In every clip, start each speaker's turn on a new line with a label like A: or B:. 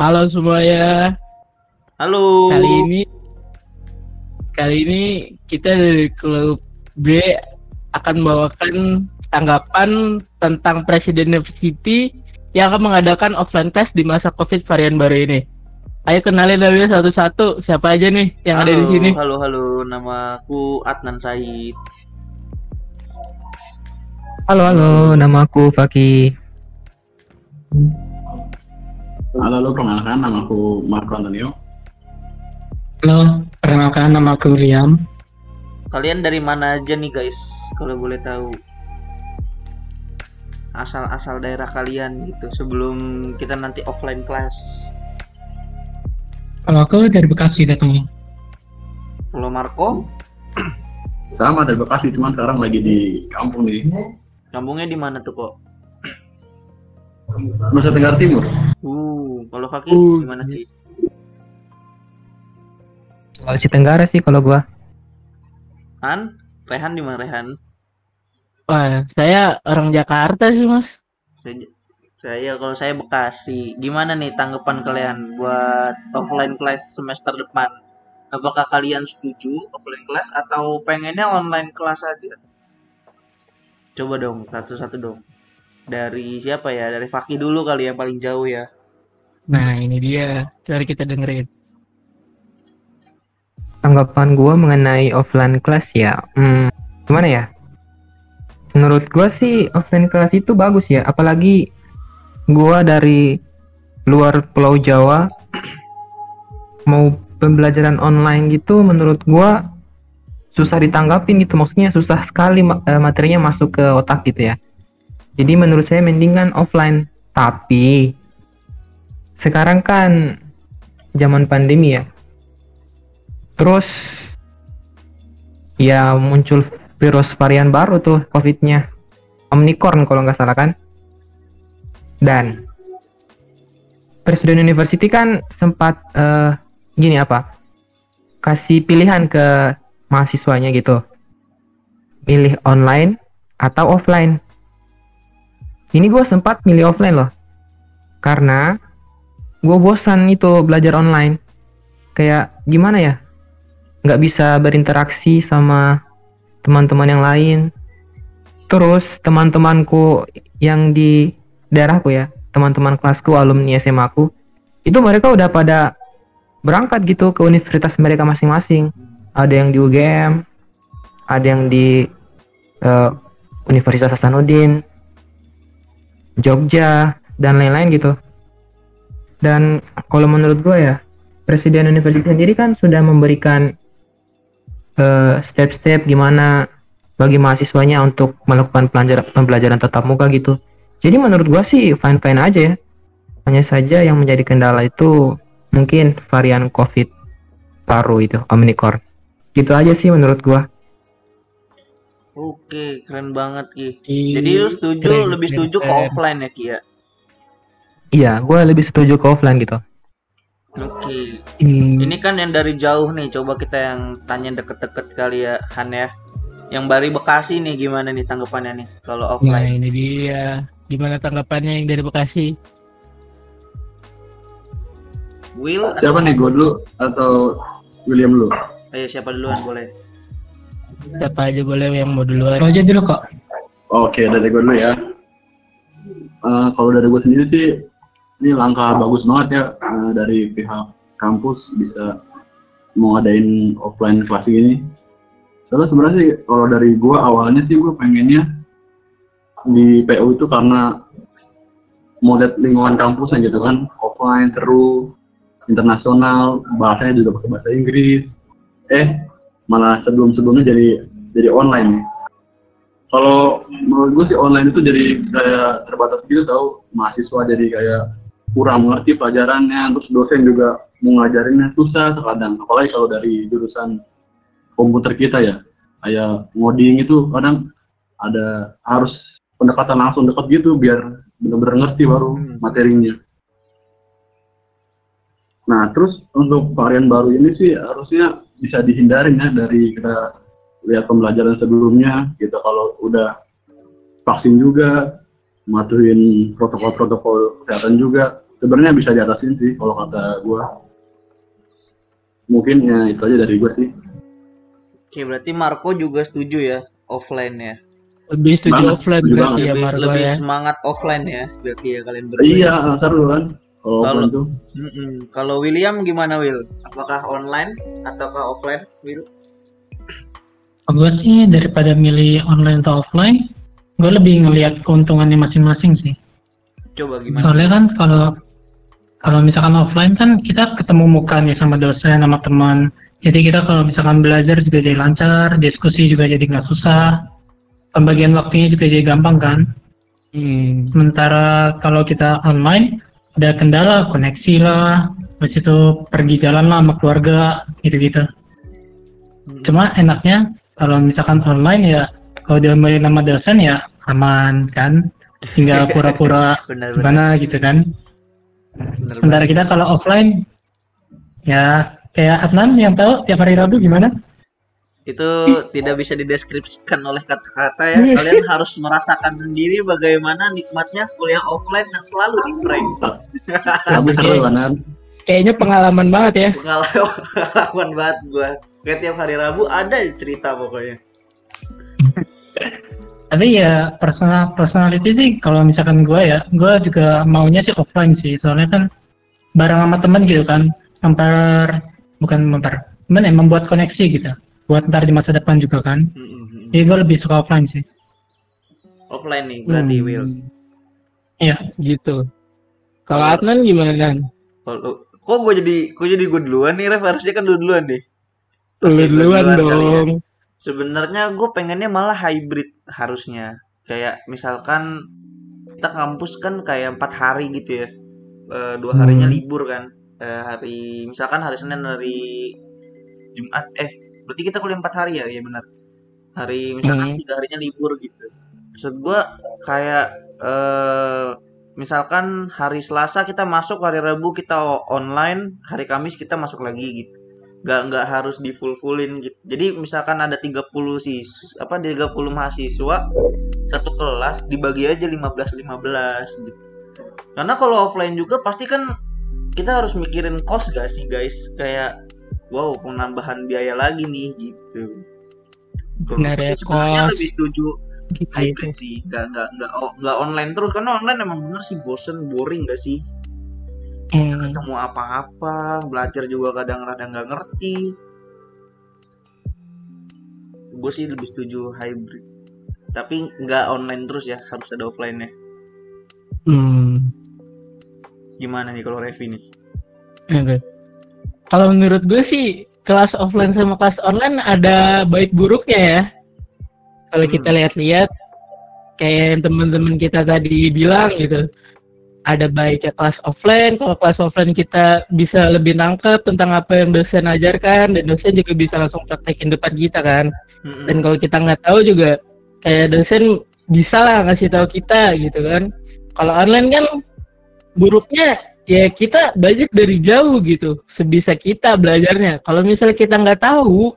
A: Halo semuanya.
B: Halo.
A: Kali ini kali ini kita dari klub B akan membawakan tanggapan tentang Presiden University yang akan mengadakan offline class di masa Covid varian baru ini. Ayo kenalin dulu satu-satu siapa aja nih yang ada di
B: Halo,
A: sini.
B: Halo, halo. Nama aku Adnan Said.
C: Halo, halo, nama aku Faki.
D: Halo, halo, perkenalkan nama aku Marco Antonio.
E: Halo, perkenalkan nama aku William.
B: Kalian dari mana aja nih guys? Kalau boleh tahu. Asal-asal daerah kalian gitu sebelum kita nanti offline class.
E: Kalau aku dari Bekasi datangnya.
B: Kalau Marco,
D: Sama dari Bekasi, cuman sekarang lagi di kampung nih.
B: kampungnya di mana tuh kok?
D: Nusa Tenggara Timur.
B: Uh, kalau Faki
A: Uh,
B: di mana sih?
C: Sulawesi Tenggara sih kalau gua.
B: Han? Rehan di mana Rehan?
A: Wah, saya orang Jakarta sih mas.
B: Saya, saya kalau saya Bekasi. Gimana nih tanggapan kalian buat offline class semester depan? Apakah kalian setuju offline class atau pengennya online class aja? Coba dong, satu-satu dong. Dari siapa ya? Dari Faki dulu kali yang paling jauh ya.
A: Nah ini dia, cari kita dengerin.
C: Tanggapan gua mengenai offline class ya. Hmm, gimana ya? Menurut gua sih offline class itu bagus ya, apalagi gua dari luar Pulau Jawa mau pembelajaran online gitu menurut gua susah ditanggapin gitu maksudnya susah sekali eh, materinya masuk ke otak gitu ya jadi menurut saya mendingan offline. Tapi sekarang kan zaman pandemi ya. Terus ya muncul virus varian baru tuh covidnya. Omnicorn kalau nggak salah kan? Dan Presiden University kan sempat eh, gini apa? Kasih pilihan ke mahasiswanya gitu. Pilih online atau offline ini gue sempat milih offline loh. Karena gue bosan itu belajar online. Kayak gimana ya? Nggak bisa berinteraksi sama teman-teman yang lain. Terus teman-temanku yang di daerahku ya teman-teman kelasku alumni SMA aku itu mereka udah pada berangkat gitu ke universitas mereka masing-masing. Ada yang di UGM ada yang di eh, Universitas Hasanuddin Jogja dan lain-lain gitu dan kalau menurut gue ya Presiden Universitas sendiri kan sudah memberikan eh, step-step gimana bagi mahasiswanya untuk melakukan pelajaran pembelajaran tatap muka gitu jadi menurut gua sih fine-fine aja ya. Hanya saja yang menjadi kendala itu mungkin varian COVID baru itu, Omicron. Gitu aja sih menurut gua.
B: Oke, keren banget Ki.
A: Ih,
B: Jadi lu setuju,
A: keren,
B: lebih
A: keren,
B: setuju ke
A: keren.
B: offline ya Ki ya?
C: Iya, gua lebih setuju ke offline gitu.
B: Oke.
A: Hmm,
B: Ini kan yang dari jauh nih, coba kita yang tanya deket-deket kali ya, Han ya. Yang dari Bekasi nih gimana nih tanggapannya nih kalau
A: Nah
B: offline?
A: ini dia, gimana tanggapannya yang dari Bekasi?
B: Will atau
D: Siapa nih, gue dulu atau William dulu?
B: Ayo siapa duluan boleh?
A: Siapa aja boleh yang mau duluan?
E: Lo aja dulu kok.
D: Oke, dari gue dulu ya. Eh, kalau dari gue sendiri sih, ini langkah bagus banget ya eh, dari pihak kampus bisa mau ngadain offline kelas ini. Soalnya sebenarnya sih kalau dari gue awalnya sih gue pengennya di PU itu karena mau lihat lingkungan kampus gitu kan offline seru internasional bahasanya juga pakai bahasa Inggris eh malah sebelum sebelumnya jadi jadi online. Nih kalau menurut gue sih online itu jadi kayak terbatas gitu tau. Mahasiswa jadi kayak kurang mengerti pelajarannya terus dosen juga mau ngajarinnya susah terkadang. Apalagi kalau dari jurusan komputer kita ya kayak ngoding itu kadang ada harus pendekatan langsung dekat gitu biar benar-benar ngerti baru
B: Hmm.
D: materinya. Nah terus untuk varian baru ini sih harusnya bisa dihindarin ya dari kita lihat pembelajaran sebelumnya gitu kalau udah vaksin juga mematuhin protokol-protokol kesehatan juga sebenarnya bisa diatasin sih kalau kata gue mungkin ya itu aja dari gue sih
B: Oke, berarti Marco juga setuju ya offline ya.
A: Lebih setuju
D: Banget,
A: offline
D: setuju
A: berarti ya
B: lebih
A: Marco
B: lebih
A: ya.
B: semangat offline ya. Berarti ya kalian berdua.
D: iya seru kan kalau
B: Mm-mm. Kalau William gimana Will? Apakah online ataukah offline? Will?
E: Gue sih daripada milih online atau offline, gue lebih ngelihat keuntungannya masing-masing sih.
B: Coba gimana?
E: Soalnya kan kalau kalau misalkan offline kan kita ketemu muka nih sama dosen sama teman. Jadi kita kalau misalkan belajar juga jadi lancar, diskusi juga jadi nggak susah. Pembagian waktunya juga jadi gampang kan.
A: Hmm.
E: Sementara kalau kita online ada kendala koneksi lah, habis itu pergi jalan lah sama keluarga gitu-gitu.
B: Hmm.
E: Cuma enaknya kalau misalkan online ya kalau diomelin sama dosen ya aman kan, tinggal pura-pura gimana gitu kan. Sementara kita kalau offline ya kayak Adnan yang tahu tiap hari Rabu gimana?
B: Itu tidak bisa dideskripsikan oleh kata-kata ya. Kalian harus merasakan sendiri bagaimana nikmatnya kuliah offline yang selalu di prank.
D: tapi seru
A: Kayaknya pengalaman banget ya.
B: Pengalaman pengalaman banget gua. Kayak tiap hari Rabu ada cerita pokoknya.
E: Tapi ya personal personality sih kalau misalkan gue ya, gue juga maunya sih offline sih. Soalnya kan bareng sama temen gitu kan, memper bukan memper, temen ya membuat koneksi gitu. Buat ntar di masa depan juga kan.
B: Mm-mm.
E: Jadi gue lebih suka offline sih.
B: Offline nih berarti
A: Hmm.
B: Will.
E: Iya.
A: Gitu. Kalau Adnan gimana kan?
B: Kalau kok gue jadi kok jadi gue duluan nih Ref harusnya kan lu duluan deh.
A: Lu duluan
B: duluan ya.
A: dong.
B: Sebenarnya gue pengennya malah hybrid harusnya. Kayak misalkan kita kampus kan kayak empat hari gitu ya. Eh, dua harinya
A: Hmm.
B: libur kan. Eh, hari misalkan hari Senin hari Jumat eh berarti kita kuliah empat hari ya iya benar. Hari misalkan
A: Hmm.
B: tiga harinya libur gitu. Maksud gue kayak eh misalkan hari Selasa kita masuk hari Rabu kita online hari Kamis kita masuk lagi gitu nggak nggak harus di full fullin gitu jadi misalkan ada 30 sis apa 30 mahasiswa satu kelas dibagi aja 15 15 gitu karena kalau offline juga pasti kan kita harus mikirin cost gak sih guys kayak wow penambahan biaya lagi nih gitu
A: Benar ya,
B: sebenarnya lebih setuju
A: Gitu.
B: hybrid sih nggak nggak nggak oh, nggak online terus karena online emang bener sih bosen boring gak sih
A: Hmm.
B: ketemu apa-apa belajar juga kadang-kadang nggak ngerti gue sih lebih setuju hybrid tapi nggak online terus ya harus ada offline nya
A: Hmm.
B: gimana nih kalau Revi nih
A: Oke. Kalau menurut gue sih kelas offline sama kelas online ada baik buruknya ya. Kalau
B: Hmm.
A: kita lihat-lihat kayak yang teman-teman kita tadi bilang gitu. Ada baiknya kelas offline, kalau kelas offline kita bisa lebih nangkep tentang apa yang dosen ajarkan dan dosen juga bisa langsung praktekin depan kita kan.
B: Mm-mm.
A: Dan kalau kita nggak tahu juga kayak dosen bisa lah ngasih tahu kita gitu kan. Kalau online kan buruknya ya kita belajar dari jauh gitu. Sebisa kita belajarnya. Kalau misalnya kita nggak tahu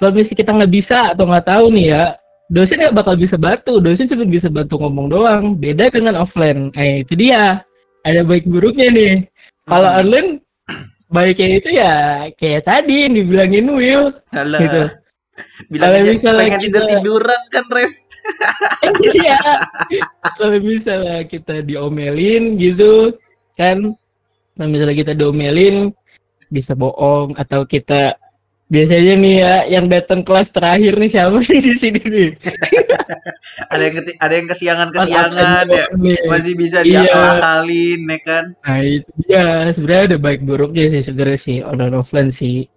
A: kalau misalnya kita nggak bisa atau nggak tahu nih ya dosen nggak bakal bisa bantu. Dosen cuma bisa bantu ngomong doang. Beda dengan offline. Eh itu dia. Ada baik buruknya nih. Kalau
B: Hmm.
A: online baiknya itu ya kayak tadi yang dibilangin Will.
B: Alah,
A: gitu.
B: Bilang
A: Kalau misalnya
B: pengen
A: kita-
B: tidur tiduran kan Rev
A: Iya. Kalau misalnya kita diomelin gitu kan, kalau misalnya kita diomelin bisa bohong atau kita biasanya nih ya yang datang kelas terakhir nih siapa sih di sini nih?
B: ada yang keti- ada yang kesiangan kesiangan ya masih bisa
A: Iya.
B: diakalin ya kan
A: Nah itu dia sebenarnya ada baik buruknya sih sebenarnya sih online offline sih.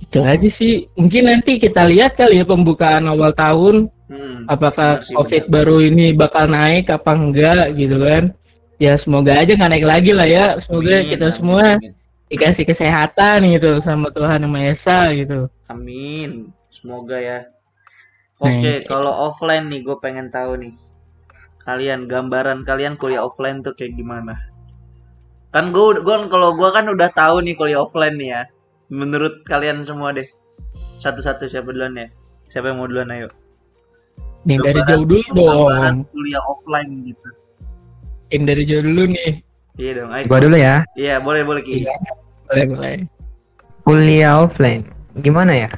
A: Itu aja sih. Mungkin nanti kita lihat kali ya pembukaan awal tahun
B: Hmm,
A: apakah
B: benar sih,
A: COVID
B: benar.
A: baru ini bakal naik apa enggak gitu kan ya semoga aja nggak naik lagi lah ya semoga
B: Amin,
A: kita
B: amin,
A: semua
B: amin.
A: dikasih kesehatan gitu sama Tuhan yang Maha Esa gitu
B: Amin. Semoga ya.
A: Nah,
B: Oke,
A: iya.
B: kalau offline nih gue pengen tahu nih. Kalian gambaran kalian kuliah offline tuh kayak gimana? Kan gue gua kalau gue kan udah tahu nih kuliah offline nih ya. Menurut kalian semua deh. Satu-satu siapa duluan ya? Siapa yang mau duluan ayo?
A: Nih dari jauh dulu
B: gambaran
A: dong.
B: kuliah offline gitu.
A: Ini dari jauh dulu nih.
B: Iya dong. Ayo.
C: Gua dulu ya.
B: Iya, boleh boleh Ki.
A: Iya. Boleh boleh.
C: Kuliah offline. Gimana ya?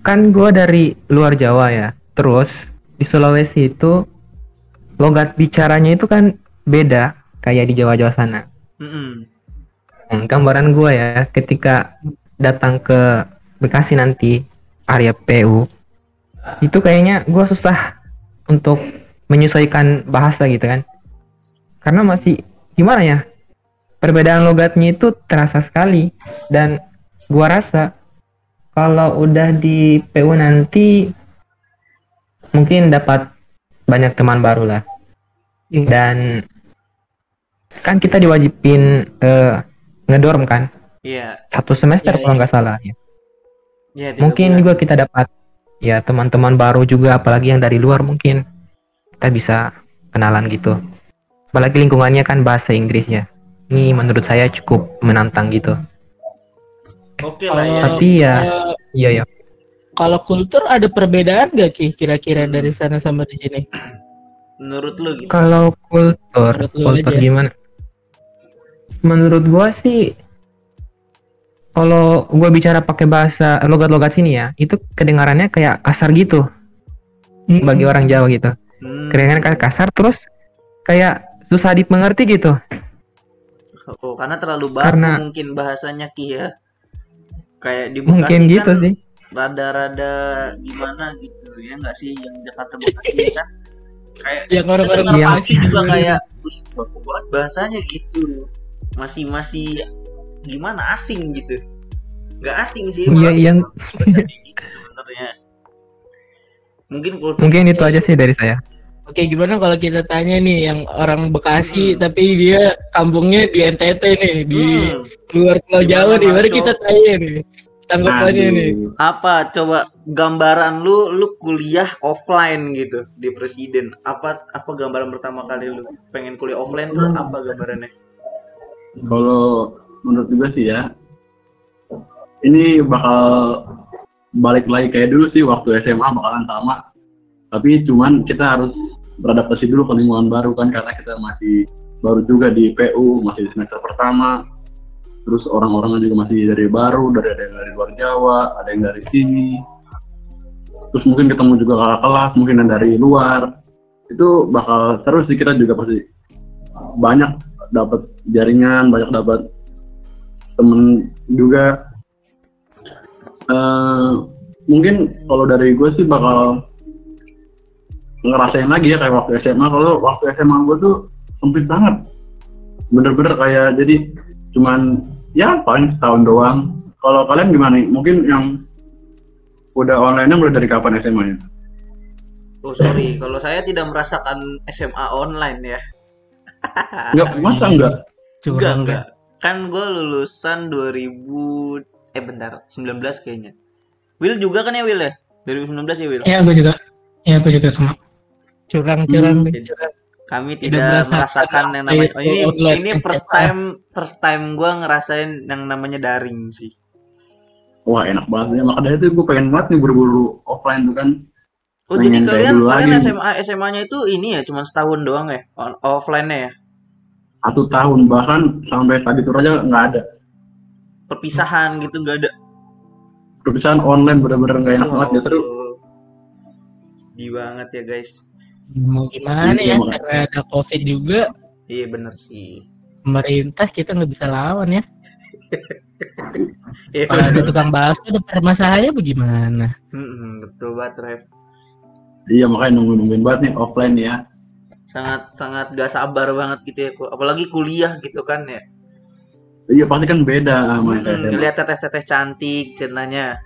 C: Kan gua dari luar Jawa ya. Terus di Sulawesi itu logat bicaranya itu kan beda kayak di Jawa-Jawa sana.
B: Mm-mm.
C: Hmm, gambaran gua ya ketika datang ke Bekasi nanti area PU itu kayaknya gua susah untuk menyesuaikan bahasa gitu kan karena masih gimana ya perbedaan logatnya itu terasa sekali dan gua rasa kalau udah di PU nanti mungkin dapat banyak teman baru lah
A: Iya.
C: dan kan kita diwajibin eh, ngedorm kan
B: Iya.
C: satu semester
A: Iya,
C: kalau
A: iya.
C: nggak salah ya.
B: Iya, tiga
C: mungkin
B: bulan.
C: juga kita dapat ya teman-teman baru juga apalagi yang dari luar mungkin kita bisa kenalan gitu apalagi lingkungannya kan bahasa Inggrisnya ini menurut saya cukup menantang gitu
B: Oke lah ya.
C: Tapi ya-
A: eh,
C: iya ya
A: kalau kultur ada perbedaan gak Ki kira-kira dari sana sama di sini?
B: Menurut lu gitu.
C: kalau kultur
A: Menurut
C: kultur
A: aja.
C: gimana menurut gua sih kalau gua bicara pakai bahasa logat-logat sini ya itu kedengarannya kayak kasar gitu
A: Hmm.
C: bagi orang Jawa gitu Kedengaran kayak kasar terus kayak susah dimengerti gitu.
B: Oh, karena terlalu baku
C: Karena-
B: mungkin bahasanya Ki ya. Kayak di Bekasi
C: mungkin
B: kan
C: gitu sih.
B: rada-rada gimana gitu ya nggak sih? Yang Jakarta Bekasi kan? Kayak
A: Yang orang-orang
B: pagi juga kayak "Wih, baku banget bahasanya gitu. Masih masih gimana? Asing gitu. Nggak asing sih
C: Iya, yang-
B: gitu sebenarnya. Mungkin
C: mungkin itu aja sih dari saya
A: Oke, gimana kalau kita tanya nih yang orang Bekasi
B: Hmm.
A: tapi dia kampungnya di NTT nih, di
B: Hmm,
A: luar Pulau Jawa nih. Mari kita tanya nih tanggapannya nih.
B: apa coba gambaran lu lu kuliah offline gitu di presiden apa apa gambaran pertama kali lu pengen kuliah offline tuh apa gambarannya
D: Kalau menurut gue sih ya, ini bakal balik lagi kayak dulu sih waktu SMA bakalan sama. Tapi cuman kita harus beradaptasi dulu ke lingkungan baru kan karena kita masih baru juga di PU, masih di semester pertama. Terus orang-orangnya juga masih dari baru, dari ada yang dari luar Jawa, ada yang dari sini. Terus mungkin ketemu juga kakak kelas, mungkin yang dari luar. Itu bakal seru sih kita juga pasti banyak dapat jaringan, banyak dapat temen juga. Eh mungkin kalau dari gue sih bakal ngerasain lagi ya kayak waktu SMA. Kalau waktu SMA gue tuh sempit banget, bener-bener kayak jadi cuman ya paling setahun doang. Kalau kalian gimana nih? Mungkin yang udah online-nya mulai dari kapan SMA-nya?
B: oh sorry kalau saya tidak merasakan SMA online ya
D: Enggak, masa enggak?
B: enggak enggak kan gue lulusan 2000 eh bentar 19 kayaknya Will juga kan ya Will ya 2019 ya Will
E: Ya, gue juga. Ya, gue juga sama.
A: Curang curang
D: Hmm,
A: curang.
B: kami
A: Tidak
B: tidak
A: merasakan
B: merasakan yang namanya oh, ini
A: online
B: ini first time first time gue ngerasain yang namanya daring sih
D: Wah enak banget ya. Makanya itu gue pengen banget nih buru-buru offline tuh kan.
B: oh
D: Pengen
B: jadi kalian kalian
D: lagi.
B: SMA SMA nya itu ini ya cuma setahun doang ya On- offline nya ya
D: Satu tahun bahkan sampai tadi tur aja nggak ada.
B: perpisahan gitu nggak ada
D: Perpisahan online bener-bener nggak enak
B: Ya
D: banget ya terus.
B: Sedih banget ya guys
A: Mau gimana
D: Iya,
A: ya? Karena ada COVID juga,
B: iya bener sih
A: pemerintah kita nggak bisa lawan ya.
B: Iya,
A: Kalau ada tukang bakso ada permasalahannya bagaimana?
B: Mm-mm, betul banget Rev
D: Iya makanya nungguin-nungguin banget nih offline ya.
B: sangat sangat gak sabar banget gitu ya apalagi kuliah gitu kan ya
D: Iya pasti kan beda sama
B: Hmm, ngeliat teteh-teteh cantik cenanya.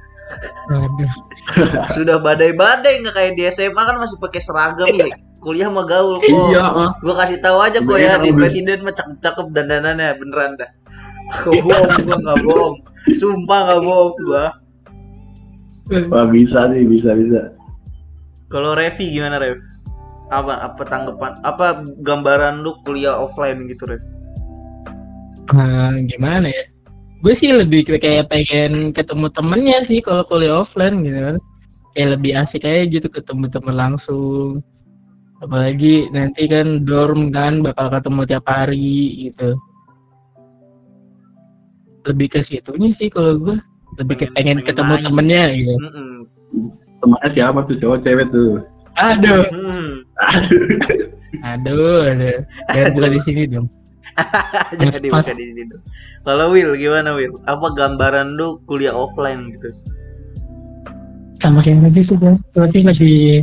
B: sudah badai-badai nggak kayak di SMA kan masih pakai seragam ya. Kuliah mah gaul kok.
D: Iya, ah.
B: gua kasih tahu aja kok
D: Beda,
B: ya di presiden mah cakep-cakep dandanannya beneran dah. Aku bohong gua nggak bohong. Sumpah nggak bohong gua.
D: Wah bisa nih, bisa bisa.
B: kalau Revi gimana Rev? Apa apa tanggapan apa gambaran lu kuliah offline gitu Rev?
A: Nah, gimana ya? Gue sih lebih kayak pengen ketemu temennya sih kalau kuliah offline gitu kan. kayak lebih asik aja gitu ketemu temen langsung apalagi nanti kan dorm kan bakal ketemu tiap hari gitu lebih ke situnya sih kalau gue lebih ke
B: Pengen-
A: pengen,
B: pengen
A: ketemu
B: main.
A: temennya gitu
B: Mm-mm.
D: Temannya siapa tuh cowok cewek tuh?
A: aduh
B: Hmm.
D: Aduh.
A: aduh aduh jangan buka di sini dong
B: Jadi bukan di sini. tuh. Kalau Will gimana Will? Apa gambaran lu kuliah offline gitu?
E: sama kayak tadi sih gue berarti lebih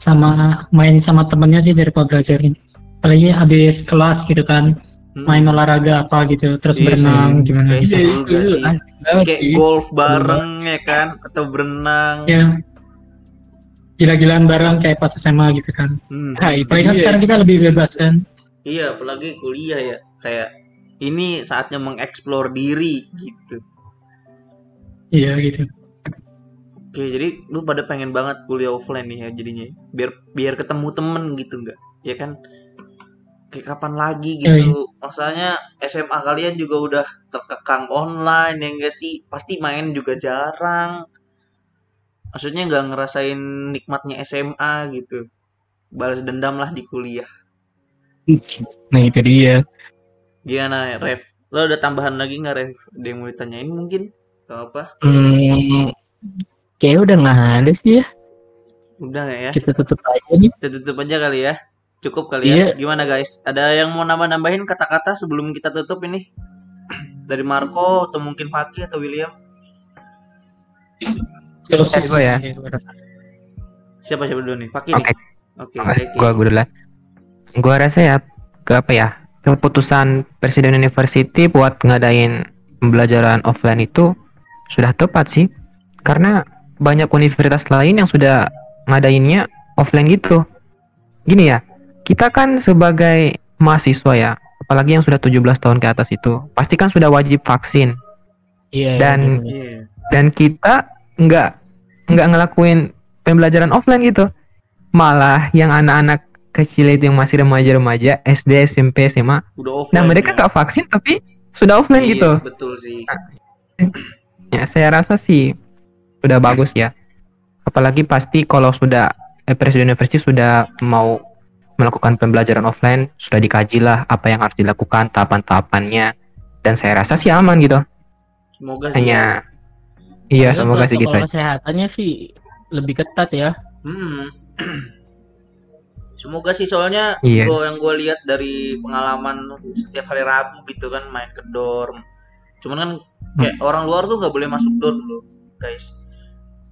E: sama main sama temennya sih daripada belajarin apalagi habis kelas gitu kan
B: Hmm.
E: main olahraga apa gitu terus
B: Iya
E: berenang
B: sih.
E: gimana
B: Kayak
E: gitu
B: juga sih.
A: asik banget
B: Kayak
A: sih.
B: golf bareng ya kan atau berenang.
E: ya gila-gilaan bareng kayak pas SMA gitu kan
B: Hmm.
A: Nah, itu
E: apalagi kan sekarang kita lebih bebas kan
B: Iya, apalagi kuliah ya. Kayak ini saatnya mengeksplor diri gitu.
E: iya gitu
B: Oke, jadi lu pada pengen banget kuliah offline nih ya jadinya. Biar biar ketemu temen gitu enggak? Ya kan? Kayak kapan lagi
E: Iya,
B: gitu. Masalahnya SMA kalian juga udah terkekang online ya enggak sih? Pasti main juga jarang. Maksudnya nggak ngerasain nikmatnya SMA gitu. Balas dendam lah di kuliah.
A: Nah itu dia
B: Gimana Rev? Lo ada tambahan lagi nggak Rev? Ada yang mau ditanyain mungkin? Gak apa?
A: hmm, kayak udah nggak ada sih ya
B: Udah nggak ya?
A: kita tutup aja nih
B: Kita tutup aja kali ya. Cukup kali ya.
A: Iya.
B: Gimana guys? Ada yang mau nambah-nambahin kata-kata sebelum kita tutup ini? Dari Marco atau mungkin Faki atau William?
E: terus
C: gue ya.
B: Siapa siapa dulu nih? Faki
C: Oke,
B: nih. Oke,
C: oke,
B: Faki.
C: gua gua duluan. Gua rasa ya ke apa ya? Keputusan Presiden University buat ngadain pembelajaran offline itu sudah tepat sih. Karena banyak universitas lain yang sudah ngadainnya offline gitu. Gini ya, kita kan sebagai mahasiswa ya, apalagi yang sudah 17 tahun ke atas itu, pasti kan sudah wajib vaksin.
A: iya
C: Dan-
A: Iya.
C: dan kita nggak nggak ngelakuin pembelajaran offline gitu malah yang anak-anak kecil itu yang masih remaja-remaja SD SMP SMA
B: Udah offline.
C: nah mereka
B: ya.
C: nggak vaksin tapi sudah offline
B: Iya,
C: gitu
B: Betul sih.
C: ya saya rasa sih sudah bagus ya apalagi pasti kalau sudah eh, presiden university sudah mau melakukan pembelajaran offline sudah dikaji lah apa yang harus dilakukan tahapan-tahapannya dan saya rasa sih aman gitu
B: Semoga sih. ya.
C: hanya iya
A: Padahal
C: semoga sih gitu
A: kesehatannya sih lebih ketat ya
B: Hmm. Semoga sih soalnya
C: Iya.
B: gua yang gue lihat dari pengalaman setiap hari Rabu gitu kan main ke dorm. Cuman kan kayak
C: Hmm.
B: orang luar tuh nggak boleh masuk dorm loh, guys.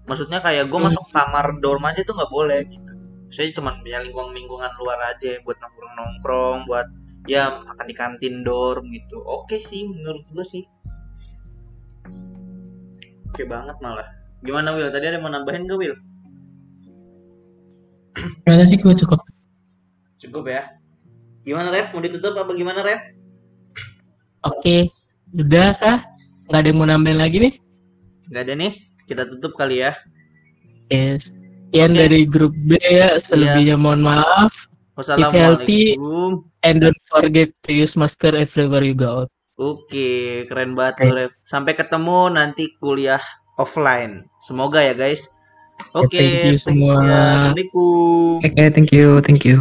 B: Maksudnya kayak gue
C: Hmm.
B: masuk kamar dorm aja tuh nggak boleh gitu. Saya cuman ya lingkungan-lingkungan luar aja buat nongkrong-nongkrong, buat ya makan di kantin dorm gitu. Oke sih menurut gue sih. Oke banget malah. Gimana Will? Tadi ada yang mau nambahin gak Will?
E: kayaknya sih gue cukup
B: Cukup ya. Gimana Rev? Mau ditutup apa gimana Rev?
A: oke udah kah nggak ada yang mau nambahin lagi nih
B: Gak ada nih. Kita tutup kali ya.
A: yes sekian
B: Oke.
A: dari grup B ya selebihnya mohon maaf
B: Wassalamualaikum.
A: and don't forget to use masker everywhere you go out
B: Oke, keren banget lu, Rev. Sampai ketemu nanti kuliah offline. Semoga ya guys. Oke,
A: Thank you
B: thanks
A: semua.
B: ya. Assalamualaikum.
C: oke thank you thank you